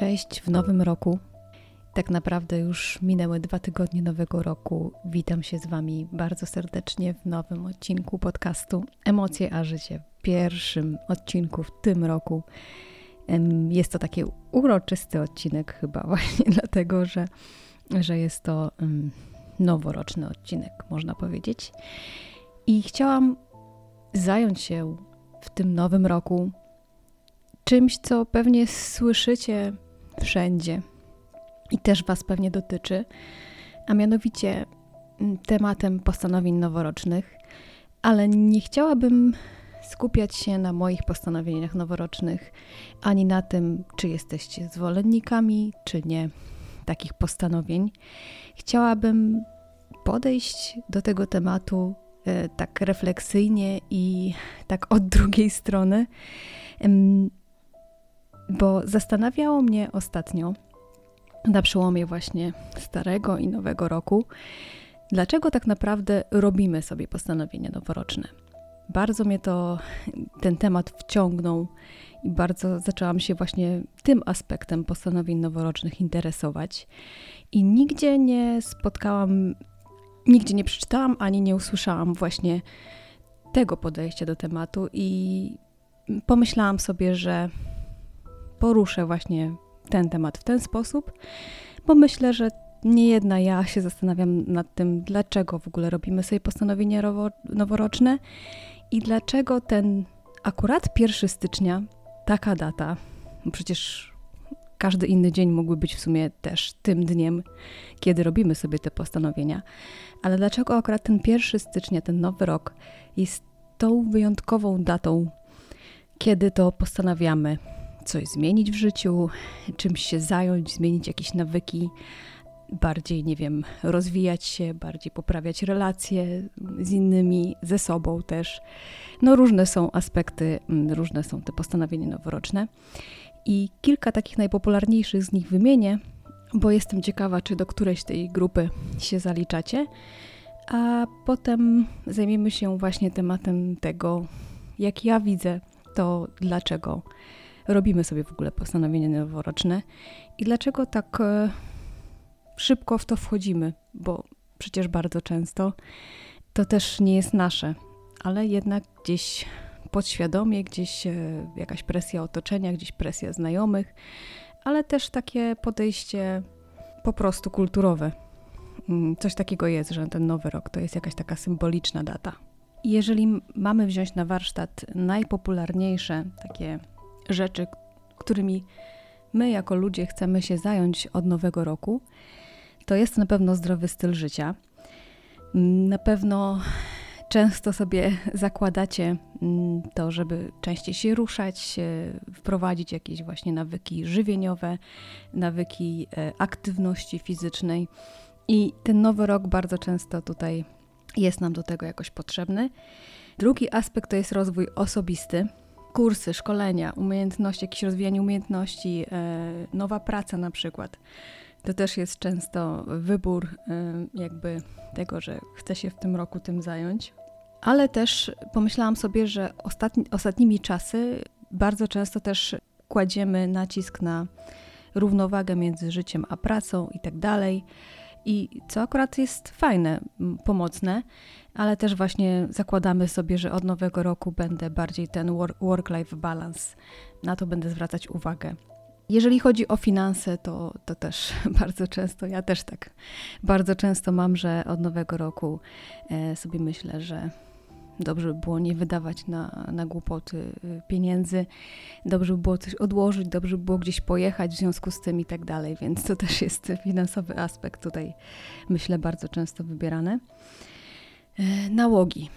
Cześć w nowym roku. Tak naprawdę już minęły dwa tygodnie nowego roku. Witam się z Wami bardzo serdecznie w nowym odcinku podcastu Emocje a Życie. Pierwszym odcinku w tym roku. Jest to taki uroczysty odcinek, chyba właśnie dlatego, że, że jest to noworoczny odcinek, można powiedzieć. I chciałam zająć się w tym nowym roku czymś, co pewnie słyszycie wszędzie i też Was pewnie dotyczy, a mianowicie mm, tematem postanowień noworocznych, ale nie chciałabym skupiać się na moich postanowieniach noworocznych, ani na tym, czy jesteście zwolennikami, czy nie takich postanowień. Chciałabym podejść do tego tematu e, tak refleksyjnie i tak od drugiej strony, bo zastanawiało mnie ostatnio, na przełomie właśnie starego i nowego roku, dlaczego tak naprawdę robimy sobie postanowienia noworoczne. Bardzo mnie to ten temat wciągnął i bardzo zaczęłam się właśnie tym aspektem postanowień noworocznych interesować. I nigdzie nie spotkałam, nigdzie nie przeczytałam ani nie usłyszałam właśnie tego podejścia do tematu, i pomyślałam sobie, że poruszę właśnie ten temat w ten sposób, bo myślę, że nie jedna ja się zastanawiam nad tym, dlaczego w ogóle robimy sobie postanowienia noworoczne i dlaczego ten akurat 1 stycznia, taka data, przecież każdy inny dzień mógłby być w sumie też tym dniem, kiedy robimy sobie te postanowienia, ale dlaczego akurat ten 1 stycznia, ten nowy rok jest tą wyjątkową datą, kiedy to postanawiamy coś zmienić w życiu, czymś się zająć, zmienić jakieś nawyki, bardziej, nie wiem, rozwijać się, bardziej poprawiać relacje z innymi, ze sobą też. No różne są aspekty, mm, różne są te postanowienia noworoczne. I kilka takich najpopularniejszych z nich wymienię, bo jestem ciekawa, czy do którejś tej grupy się zaliczacie. A potem zajmiemy się właśnie tematem tego, jak ja widzę to, dlaczego robimy sobie w ogóle postanowienia noworoczne i dlaczego tak e, szybko w to wchodzimy, bo przecież bardzo często to też nie jest nasze, ale jednak gdzieś podświadomie, gdzieś e, jakaś presja otoczenia, gdzieś presja znajomych, ale też takie podejście po prostu kulturowe. Mm, coś takiego jest, że ten nowy rok to jest jakaś taka symboliczna data. Jeżeli mamy wziąć na warsztat najpopularniejsze takie rzeczy, którymi my jako ludzie chcemy się zająć od nowego roku, to jest na pewno zdrowy styl życia. Na pewno często sobie zakładacie mm, to, żeby częściej się ruszać, wprowadzić jakieś właśnie nawyki żywieniowe, nawyki e, aktywności fizycznej. I ten nowy rok bardzo często tutaj jest nam do tego jakoś potrzebny. Drugi aspekt to jest rozwój osobisty kursy, szkolenia, umiejętności, jakieś rozwijanie umiejętności, e, nowa praca na przykład. To też jest często wybór e, jakby tego, że chcę się w tym roku tym zająć. Ale też pomyślałam sobie, że ostatni, ostatnimi czasy bardzo często też kładziemy nacisk na równowagę między życiem a pracą i tak dalej. I co akurat jest fajne, pomocne, ale też właśnie zakładamy sobie, że od nowego roku będę bardziej ten work-life balance, na to będę zwracać uwagę. Jeżeli chodzi o finanse, to, to też bardzo często, ja też tak bardzo często mam, że od nowego roku e, sobie myślę, że dobrze by było nie wydawać na, na głupoty y, pieniędzy, dobrze by było coś odłożyć, dobrze by było gdzieś pojechać w związku z tym i tak dalej, więc to też jest finansowy aspekt tutaj, myślę, bardzo często wybierany. E, nałogi.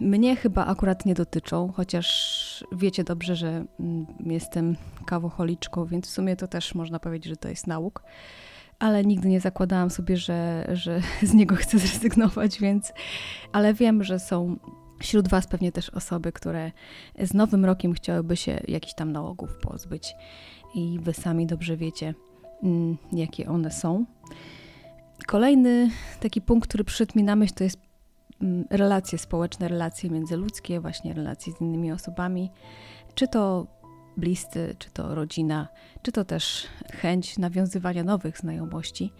Mnie chyba akurat nie dotyczą, chociaż wiecie dobrze, że mm, jestem kawocholiczką, więc w sumie to też można powiedzieć, że to jest nałóg. Ale nigdy nie zakładałam sobie, że, że z niego chcę zrezygnować, więc. Ale wiem, że są wśród Was pewnie też osoby, które z nowym rokiem chciałyby się jakichś tam nałogów pozbyć. I Wy sami dobrze wiecie, mm, jakie one są. Kolejny taki punkt, który przyszedł mi na myśl, to jest Mm, relacje społeczne, relacje międzyludzkie, właśnie relacje z innymi osobami, czy to bliscy, czy to rodzina, czy to też chęć nawiązywania nowych znajomości,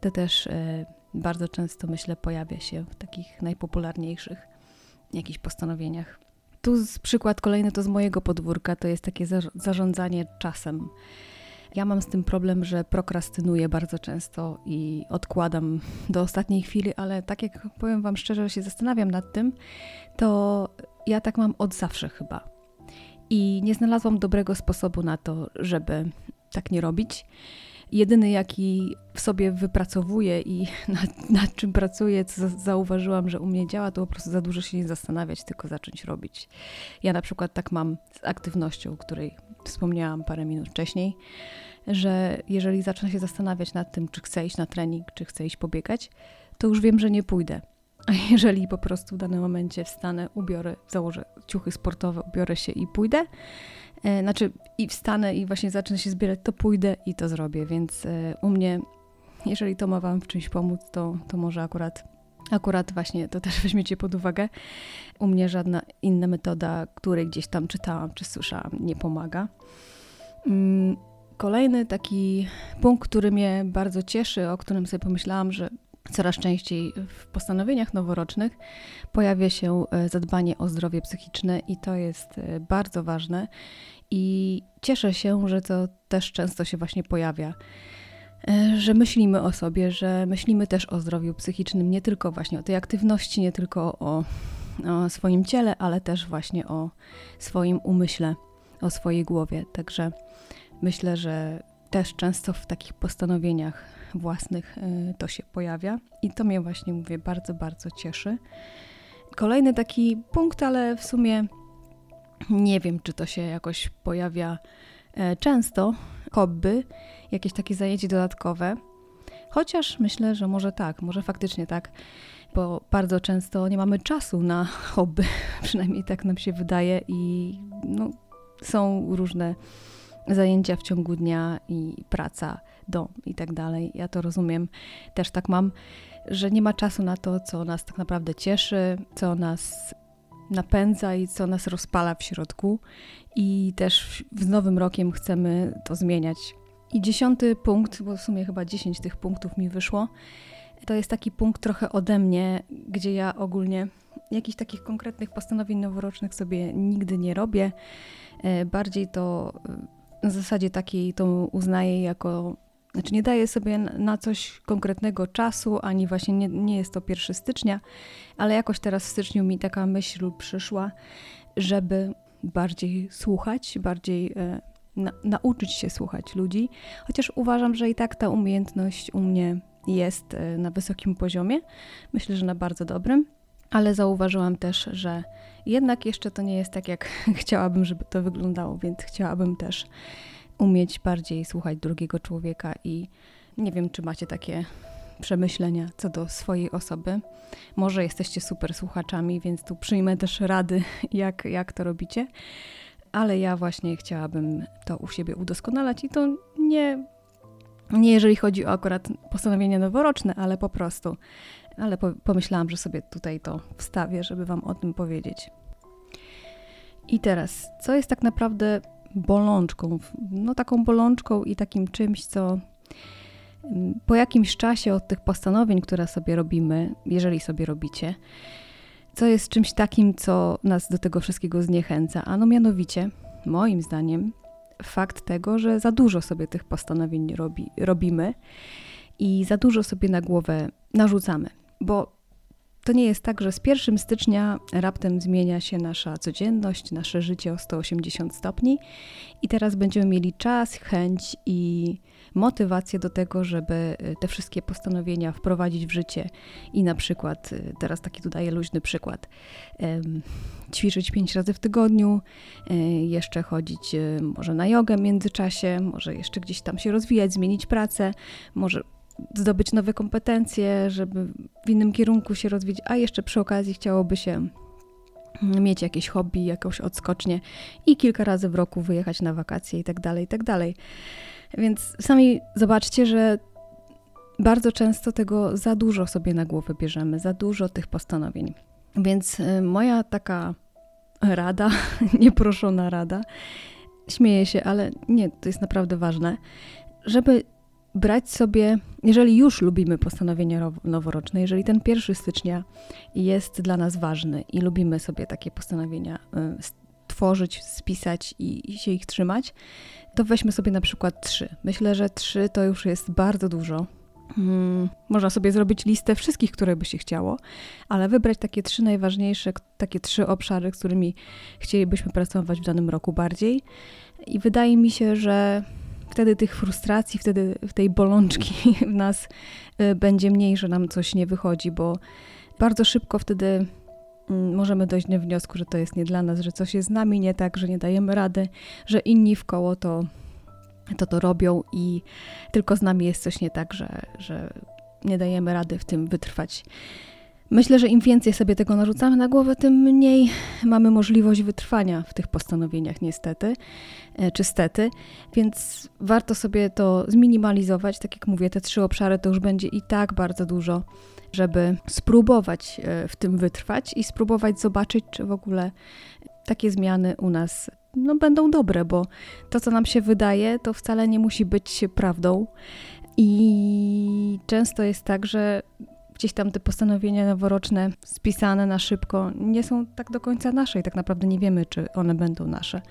to też e, bardzo często, myślę, pojawia się w takich najpopularniejszych jakichś postanowieniach. Tu przykład kolejny to z mojego podwórka, to jest takie zarządzanie czasem. Ja mam z tym problem, że prokrastynuję bardzo często i odkładam do ostatniej chwili, ale tak jak powiem Wam szczerze, się zastanawiam nad tym, to ja tak mam od zawsze chyba. I nie znalazłam dobrego sposobu na to, żeby tak nie robić. Jedyny, jaki w sobie wypracowuję i nad, nad czym pracuję, co zauważyłam, że u mnie działa, to po prostu za dużo się nie zastanawiać, tylko zacząć robić. Ja na przykład tak mam z aktywnością, o której wspomniałam parę minut wcześniej, że jeżeli zacznę się zastanawiać nad tym, czy chcę iść na trening, czy chcę iść pobiegać, to już wiem, że nie pójdę. A jeżeli po prostu w danym momencie wstanę, ubiorę, założę ciuchy sportowe, ubiorę się i pójdę, znaczy i wstanę i właśnie zacznę się zbierać, to pójdę i to zrobię. Więc e, u mnie, jeżeli to ma Wam w czymś pomóc, to, to może akurat, akurat właśnie to też weźmiecie pod uwagę. U mnie żadna inna metoda, której gdzieś tam czytałam czy słyszałam, nie pomaga. Mm, kolejny taki punkt, który mnie bardzo cieszy, o którym sobie pomyślałam, że coraz częściej w postanowieniach noworocznych pojawia się e, zadbanie o zdrowie psychiczne i to jest e, bardzo ważne. I cieszę się, że to też często się właśnie pojawia. E, że myślimy o sobie, że myślimy też o zdrowiu psychicznym, nie tylko właśnie o tej aktywności, nie tylko o, o swoim ciele, ale też właśnie o swoim umyśle, o swojej głowie. Także myślę, że też często w takich postanowieniach własnych y, to się pojawia i to mnie właśnie, mówię, bardzo, bardzo cieszy. Kolejny taki punkt, ale w sumie nie wiem, czy to się jakoś pojawia e, często, hobby, jakieś takie zajęcie dodatkowe. Chociaż myślę, że może tak, może faktycznie tak, bo bardzo często nie mamy czasu na hobby, przynajmniej tak nam się wydaje, i no, są różne zajęcia w ciągu dnia i praca, dom i tak dalej. Ja to rozumiem. Też tak mam, że nie ma czasu na to, co nas tak naprawdę cieszy, co nas napędza i co nas rozpala w środku. I też z nowym rokiem chcemy to zmieniać. I dziesiąty punkt, bo w sumie chyba dziesięć tych punktów mi wyszło, to jest taki punkt trochę ode mnie, gdzie ja ogólnie jakichś takich konkretnych postanowień noworocznych sobie nigdy nie robię. E, bardziej to na zasadzie takiej to uznaję jako, znaczy nie daję sobie na coś konkretnego czasu, ani właśnie nie, nie jest to 1 stycznia, ale jakoś teraz w styczniu mi taka myśl przyszła, żeby bardziej słuchać, bardziej e, na, nauczyć się słuchać ludzi, chociaż uważam, że i tak ta umiejętność u mnie jest e, na wysokim poziomie. Myślę, że na bardzo dobrym, ale zauważyłam też, że jednak jeszcze to nie jest tak, jak chciałabym, żeby to wyglądało, więc chciałabym też umieć bardziej słuchać drugiego człowieka i nie wiem, czy macie takie przemyślenia co do swojej osoby. Może jesteście super słuchaczami, więc tu przyjmę też rady, jak, jak to robicie. Ale ja właśnie chciałabym to u siebie udoskonalać i to nie, nie jeżeli chodzi o akurat postanowienia noworoczne, ale po prostu ale po, pomyślałam, że sobie tutaj to wstawię, żeby Wam o tym powiedzieć. I teraz, co jest tak naprawdę bolączką? No, taką bolączką i takim czymś, co mm, po jakimś czasie od tych postanowień, które sobie robimy, jeżeli sobie robicie, co jest czymś takim, co nas do tego wszystkiego zniechęca? Ano mianowicie, moim zdaniem, fakt tego, że za dużo sobie tych postanowień robi, robimy i za dużo sobie na głowę narzucamy bo to nie jest tak, że z 1 stycznia raptem zmienia się nasza codzienność, nasze życie o 180 stopni i teraz będziemy mieli czas, chęć i motywację do tego, żeby y, te wszystkie postanowienia wprowadzić w życie. I na przykład, y, teraz taki tu daję luźny przykład, ćwiczyć 5 razy w tygodniu, y, jeszcze chodzić może na jogę w międzyczasie, może jeszcze gdzieś tam się rozwijać, zmienić pracę, może zdobyć nowe kompetencje, żeby w innym kierunku się rozwijać, a jeszcze przy okazji chciałoby się mieć jakieś hobby, jakąś odskocznię i kilka razy w roku wyjechać na wakacje i tak dalej, i tak dalej. Więc sami zobaczcie, że bardzo często tego za dużo sobie na głowę bierzemy, za dużo tych postanowień. Więc y, moja taka rada, nieproszona rada, śmieję się, ale nie, to jest naprawdę ważne, żeby brać sobie, jeżeli już lubimy postanowienia noworoczne, jeżeli ten 1 stycznia jest dla nas ważny i lubimy sobie takie postanowienia y, tworzyć, spisać i, się ich trzymać, to weźmy sobie na przykład trzy. Myślę, że trzy to już jest bardzo dużo. Hmm, można sobie zrobić listę wszystkich, które by się chciało, ale wybrać takie trzy najważniejsze, takie trzy obszary, z którymi chcielibyśmy pracować w danym roku bardziej. I wydaje mi się, że wtedy tych frustracji, wtedy tej bolączki w nas y, będzie mniej, że nam coś nie wychodzi, bo bardzo szybko wtedy mm, możemy dojść do wniosku, że to jest nie dla nas, że coś jest z nami nie tak, że nie dajemy rady, że inni w koło to to, to robią i tylko z nami jest coś nie tak, że, że nie dajemy rady w tym wytrwać. Myślę, że im więcej sobie tego narzucamy na głowę, tym mniej mamy możliwość wytrwania w tych postanowieniach, niestety, e, czy stety, więc warto sobie to zminimalizować. Tak jak mówię, te trzy obszary to już będzie i tak bardzo dużo, żeby spróbować e, w tym wytrwać i spróbować zobaczyć, czy w ogóle takie zmiany u nas no, będą dobre, bo to, co nam się wydaje, to wcale nie musi być prawdą. I często jest tak, że gdzieś tam te postanowienia noworoczne spisane na szybko nie są tak do końca nasze i tak naprawdę nie wiemy, czy one będą nasze.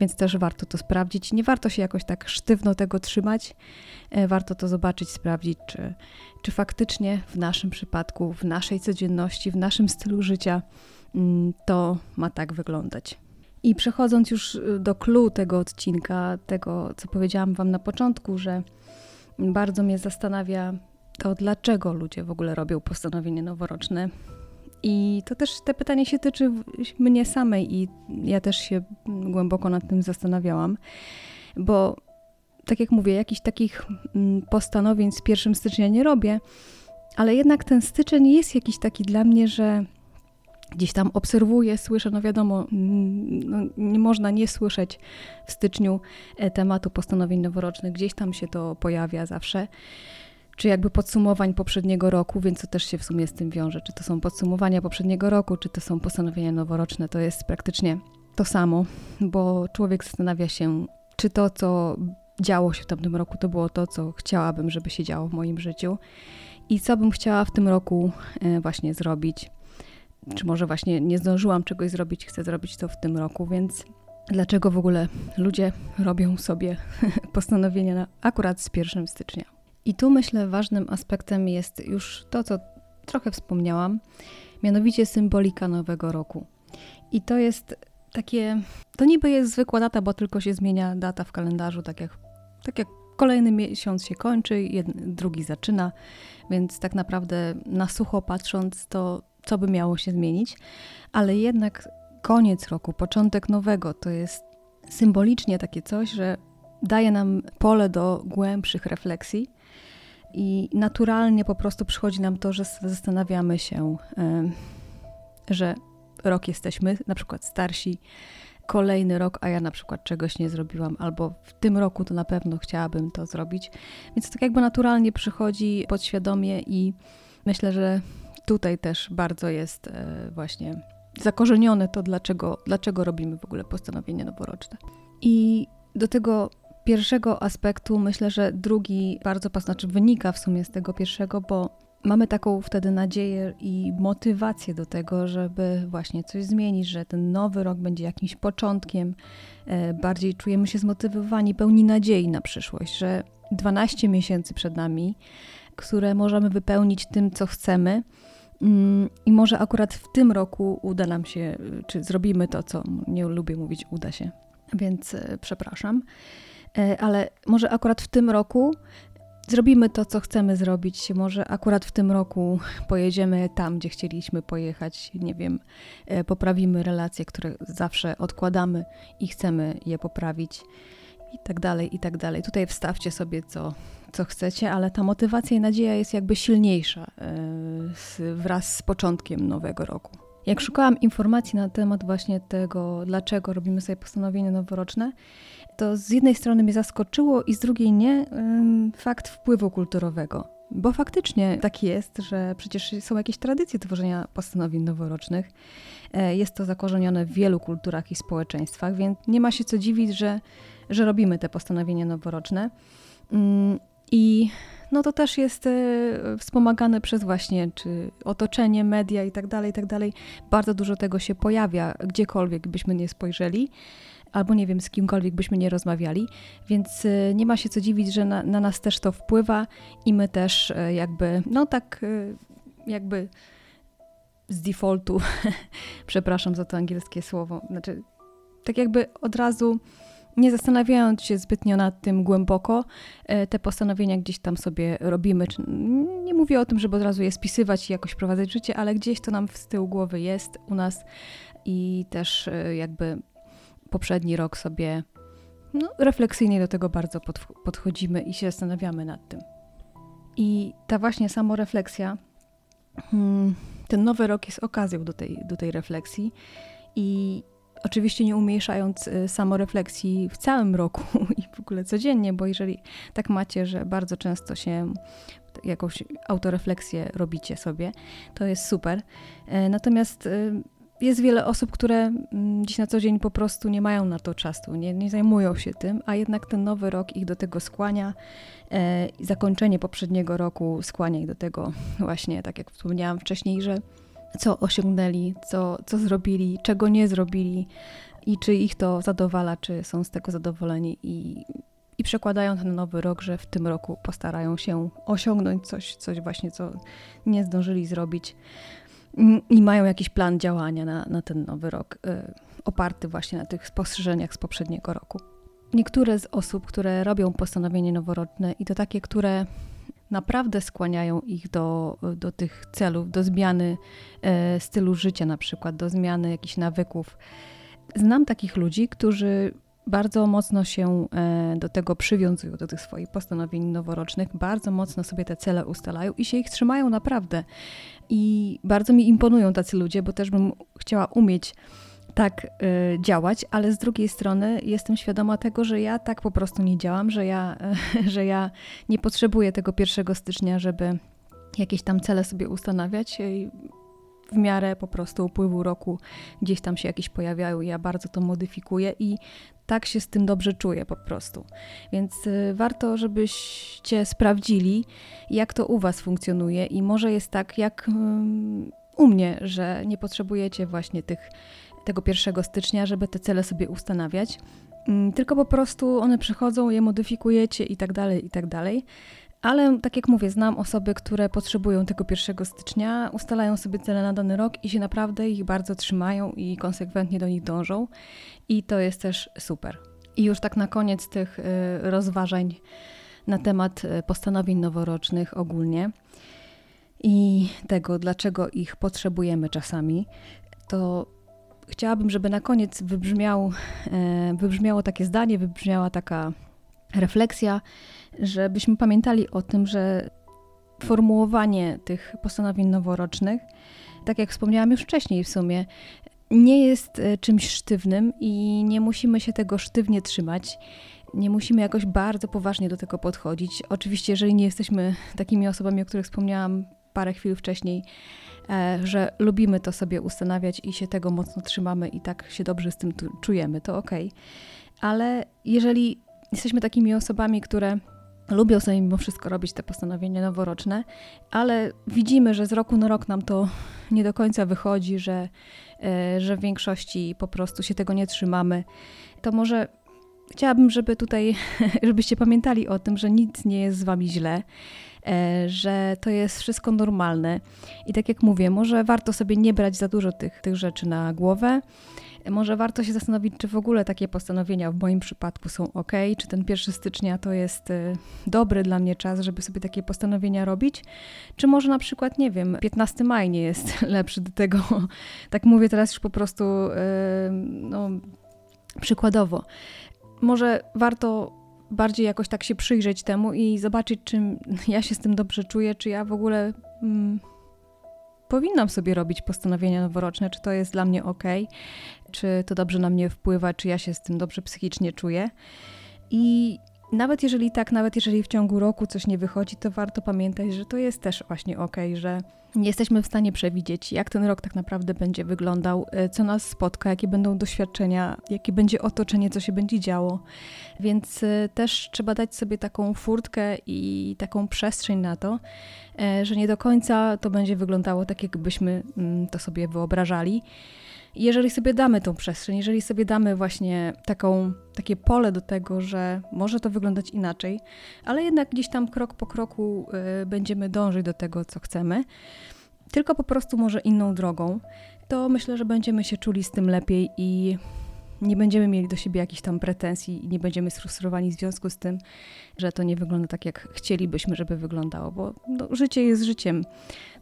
Więc też warto to sprawdzić. Nie warto się jakoś tak sztywno tego trzymać. E, warto to zobaczyć, sprawdzić, czy, czy faktycznie w naszym przypadku, w naszej codzienności, w naszym stylu życia mm, to ma tak wyglądać. I przechodząc już y, do clue tego odcinka, tego co powiedziałam Wam na początku, że bardzo mnie zastanawia to, dlaczego ludzie w ogóle robią postanowienie noworoczne. I to też te pytanie się tyczy mnie samej, i ja też się głęboko nad tym zastanawiałam, bo tak jak mówię, jakichś takich mm, postanowień z 1 stycznia nie robię, ale jednak ten styczeń jest jakiś taki dla mnie, że gdzieś tam obserwuję, słyszę, no wiadomo, mm, no nie można nie słyszeć w styczniu e, tematu postanowień noworocznych, gdzieś tam się to pojawia zawsze, czy jakby podsumowań poprzedniego roku, więc to też się w sumie z tym wiąże, czy to są podsumowania poprzedniego roku, czy to są postanowienia noworoczne, to jest praktycznie to samo, bo człowiek zastanawia się, czy to, co działo się w tamtym roku, to było to, co chciałabym, żeby się działo w moim życiu i co bym chciała w tym roku e, właśnie zrobić czy może właśnie nie zdążyłam czegoś zrobić, chcę zrobić to w tym roku, więc dlaczego w ogóle ludzie robią sobie postanowienia akurat z 1 stycznia. I tu myślę ważnym aspektem jest już to, co trochę wspomniałam, mianowicie symbolika nowego roku. I to jest takie, to niby jest zwykła data, bo tylko się zmienia data w kalendarzu, tak jak, tak jak kolejny miesiąc się kończy, drugi zaczyna, więc tak naprawdę na sucho patrząc, to co by miało się zmienić, ale jednak koniec roku, początek nowego to jest symbolicznie takie coś, że daje nam pole do głębszych refleksji i naturalnie po prostu przychodzi nam to, że zastanawiamy się, że rok jesteśmy na przykład starsi, kolejny rok, a ja na przykład czegoś nie zrobiłam, albo w tym roku to na pewno chciałabym to zrobić. Więc tak jakby naturalnie przychodzi podświadomie i myślę, że tutaj też bardzo jest e, właśnie zakorzenione to, dlaczego, dlaczego robimy w ogóle postanowienie noworoczne. I do tego pierwszego aspektu myślę, że drugi bardzo, znaczy wynika w sumie z tego pierwszego, bo mamy taką wtedy nadzieję i motywację do tego, żeby właśnie coś zmienić, że ten nowy rok będzie jakimś początkiem, e, bardziej czujemy się zmotywowani, pełni nadziei na przyszłość, że 12 miesięcy przed nami, które możemy wypełnić tym, co chcemy, Mm, I może akurat w tym roku uda nam się, czy zrobimy to, co nie lubię mówić, uda się, więc e, przepraszam. E, ale może akurat w tym roku zrobimy to, co chcemy zrobić. Może akurat w tym roku pojedziemy tam, gdzie chcieliśmy pojechać. Nie wiem, e, poprawimy relacje, które zawsze odkładamy i chcemy je poprawić, i tak dalej, i tak dalej. Tutaj wstawcie sobie, co, co chcecie, ale ta motywacja i nadzieja jest jakby silniejsza e, wraz z początkiem nowego roku. Jak szukałam informacji na temat właśnie tego, dlaczego robimy sobie postanowienia noworoczne, to z jednej strony mnie zaskoczyło i z drugiej nie fakt wpływu kulturowego. Bo faktycznie tak jest, że przecież są jakieś tradycje tworzenia postanowień noworocznych. E, jest to zakorzenione w wielu kulturach i społeczeństwach, więc nie ma się co dziwić, że, że robimy te postanowienia noworoczne. Mm, I no to też jest e, wspomagane przez właśnie czy otoczenie, media i tak dalej, i tak dalej. Bardzo dużo tego się pojawia, gdziekolwiek byśmy nie spojrzeli albo nie wiem, z kimkolwiek byśmy nie rozmawiali, więc y, nie ma się co dziwić, że na, na nas też to wpływa i my też y, jakby, no tak y, jakby z defaultu, przepraszam za to angielskie słowo, znaczy tak jakby od razu nie zastanawiając się zbytnio nad tym głęboko, te postanowienia gdzieś tam sobie robimy. Nie mówię o tym, żeby od razu je spisywać i jakoś prowadzać życie, ale gdzieś to nam z tyłu głowy jest u nas i też jakby poprzedni rok sobie no, refleksyjnie do tego bardzo podchodzimy i się zastanawiamy nad tym. I ta właśnie samorefleksja, hmm, ten nowy rok jest okazją do tej, do tej refleksji i oczywiście nie umniejszając y, samorefleksji w całym roku i w ogóle codziennie, bo jeżeli tak macie, że bardzo często się jakąś autorefleksję robicie sobie, to jest super. E, natomiast y, jest wiele osób, które mm, dziś na co dzień po prostu nie mają na to czasu, nie, nie zajmują się tym, a jednak ten nowy rok ich do tego skłania. E, zakończenie poprzedniego roku skłania ich do tego właśnie, tak jak wspomniałam wcześniej, że co osiągnęli, co, co zrobili, czego nie zrobili i czy ich to zadowala, czy są z tego zadowoleni i, i przekładają ten nowy rok, że w tym roku postarają się osiągnąć coś, coś właśnie, co nie zdążyli zrobić i mają jakiś plan działania na, na ten nowy rok, y, oparty właśnie na tych spostrzeżeniach z poprzedniego roku. Niektóre z osób, które robią postanowienie noworoczne i to takie, które naprawdę skłaniają ich do, do tych celów, do zmiany e, stylu życia, na przykład, do zmiany jakichś nawyków. Znam takich ludzi, którzy bardzo mocno się e, do tego przywiązują, do tych swoich postanowień noworocznych, bardzo mocno sobie te cele ustalają i się ich trzymają naprawdę. I bardzo mi imponują tacy ludzie, bo też bym chciała umieć tak y, działać, ale z drugiej strony jestem świadoma tego, że ja tak po prostu nie działam, że ja, y, że ja nie potrzebuję tego 1 stycznia, żeby jakieś tam cele sobie ustanawiać. W miarę po prostu upływu roku gdzieś tam się jakieś pojawiają, ja bardzo to modyfikuję i tak się z tym dobrze czuję po prostu. Więc y, warto, żebyście sprawdzili, jak to u Was funkcjonuje, i może jest tak, jak u mnie, że nie potrzebujecie właśnie tych, tego 1 stycznia, żeby te cele sobie ustanawiać, tylko po prostu one przychodzą, je modyfikujecie i tak dalej, i tak dalej. Ale tak jak mówię, znam osoby, które potrzebują tego 1 stycznia, ustalają sobie cele na dany rok i się naprawdę ich bardzo trzymają i konsekwentnie do nich dążą. I to jest też super. I już tak na koniec tych y, rozważań na temat y, postanowień noworocznych ogólnie i tego, dlaczego ich potrzebujemy czasami, to chciałabym, żeby na koniec wybrzmiał, e, wybrzmiało takie zdanie, wybrzmiała taka refleksja, żebyśmy pamiętali o tym, że formułowanie tych postanowień noworocznych, tak jak wspomniałam już wcześniej w sumie, nie jest e, czymś sztywnym i nie musimy się tego sztywnie trzymać. Nie musimy jakoś bardzo poważnie do tego podchodzić. Oczywiście, jeżeli nie jesteśmy takimi osobami, o których wspomniałam parę chwil wcześniej, e, że lubimy to sobie ustanawiać i się tego mocno trzymamy i tak się dobrze z tym czujemy, to ok. Ale jeżeli jesteśmy takimi osobami, które lubią sobie mimo wszystko robić te postanowienia noworoczne, ale widzimy, że z roku na rok nam to nie do końca wychodzi, że, e, że w większości po prostu się tego nie trzymamy, to może chciałabym, żeby tutaj, żebyście pamiętali o tym, że nic nie jest z wami źle, e, że to jest wszystko normalne. I tak jak mówię, może warto sobie nie brać za dużo tych, tych rzeczy na głowę, może warto się zastanowić, czy w ogóle takie postanowienia w moim przypadku są ok, czy ten 1 stycznia to jest y, dobry dla mnie czas, żeby sobie takie postanowienia robić, czy może na przykład, nie wiem, 15 maj nie jest lepszy do tego. tak mówię teraz już po prostu y, no, przykładowo. Może warto bardziej jakoś tak się przyjrzeć temu i zobaczyć, czy ja się z tym dobrze czuję, czy ja w ogóle. Mm, powinnam sobie robić postanowienia noworoczne, czy to jest dla mnie ok, czy to dobrze na mnie wpływa, czy ja się z tym dobrze psychicznie czuję. I nawet jeżeli tak, nawet jeżeli w ciągu roku coś nie wychodzi, to warto pamiętać, że to jest też właśnie ok, że nie jesteśmy w stanie przewidzieć, jak ten rok tak naprawdę będzie wyglądał, e, co nas spotka, jakie będą doświadczenia, jakie będzie otoczenie, co się będzie działo. Więc e, też trzeba dać sobie taką furtkę i taką przestrzeń na to, e, że nie do końca to będzie wyglądało tak, jakbyśmy mm, to sobie wyobrażali jeżeli sobie damy tą przestrzeń, jeżeli sobie damy właśnie taką, takie pole do tego, że może to wyglądać inaczej, ale jednak gdzieś tam krok po kroku y, będziemy dążyć do tego, co chcemy, tylko po prostu może inną drogą, to myślę, że będziemy się czuli z tym lepiej i nie będziemy mieli do siebie jakichś tam pretensji i nie będziemy sfrustrowani w związku z tym, że to nie wygląda tak, jak chcielibyśmy, żeby wyglądało, bo no, życie jest życiem.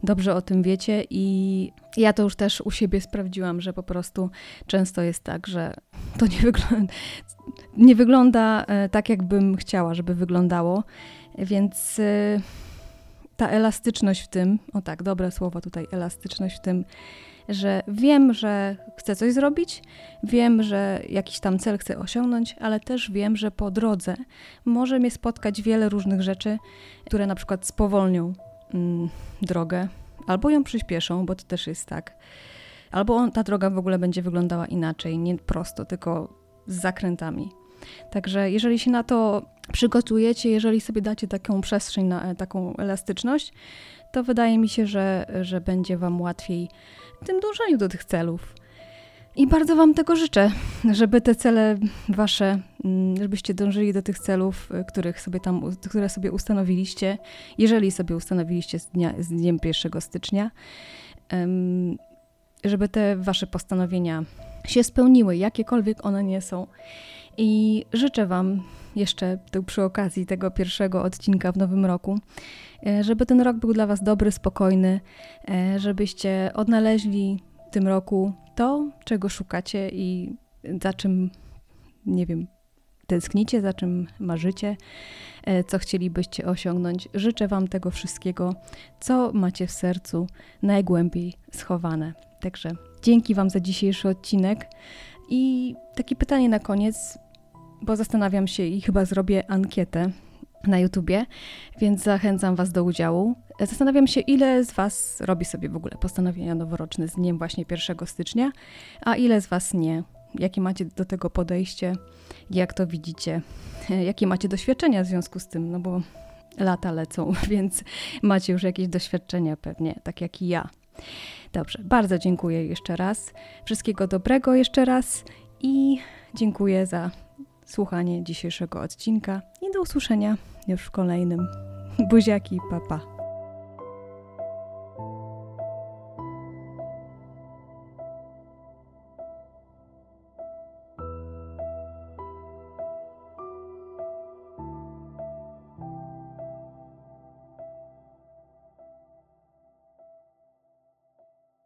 Dobrze o tym wiecie i ja to już też u siebie sprawdziłam, że po prostu często jest tak, że to nie wygląda, nie wygląda e, tak, jakbym chciała, żeby wyglądało, więc e, ta elastyczność w tym, o tak, dobre słowo tutaj, elastyczność w tym, że wiem, że chcę coś zrobić, wiem, że jakiś tam cel chcę osiągnąć, ale też wiem, że po drodze może mnie spotkać wiele różnych rzeczy, które na przykład spowolnią mm, drogę albo ją przyspieszą, bo to też jest tak. Albo on, ta droga w ogóle będzie wyglądała inaczej, nie prosto, tylko z zakrętami. Także jeżeli się na to przygotujecie, jeżeli sobie dacie taką przestrzeń na e, taką elastyczność, to wydaje mi się, że, że będzie Wam łatwiej w tym dążeniu do tych celów. I bardzo Wam tego życzę, żeby te cele Wasze, mm, żebyście dążyli do tych celów, y, których sobie tam, które sobie ustanowiliście, jeżeli sobie ustanowiliście z, dnia, z dniem 1 stycznia, żeby te Wasze postanowienia się spełniły, jakiekolwiek one nie są. I życzę Wam jeszcze tu przy okazji tego pierwszego odcinka w nowym roku, e, żeby ten rok był dla Was dobry, spokojny, e, żebyście odnaleźli w tym roku to, czego szukacie i za czym, nie wiem, tęsknicie, za czym marzycie, e, co chcielibyście osiągnąć. Życzę Wam tego wszystkiego, co macie w sercu najgłębiej schowane. Także dzięki Wam za dzisiejszy odcinek. I takie pytanie na koniec bo zastanawiam się i chyba zrobię ankietę na YouTubie, więc zachęcam Was do udziału. Zastanawiam się, ile z Was robi sobie w ogóle postanowienia noworoczne z dniem właśnie 1 stycznia, a ile z Was nie. Jakie macie do tego podejście, jak to widzicie, jakie macie doświadczenia w związku z tym, no bo lata lecą, więc macie już jakieś doświadczenia pewnie, tak jak i ja. Dobrze, bardzo dziękuję jeszcze raz. Wszystkiego dobrego jeszcze raz i dziękuję za słuchanie dzisiejszego odcinka i do usłyszenia już w kolejnym. Buziaki, papa.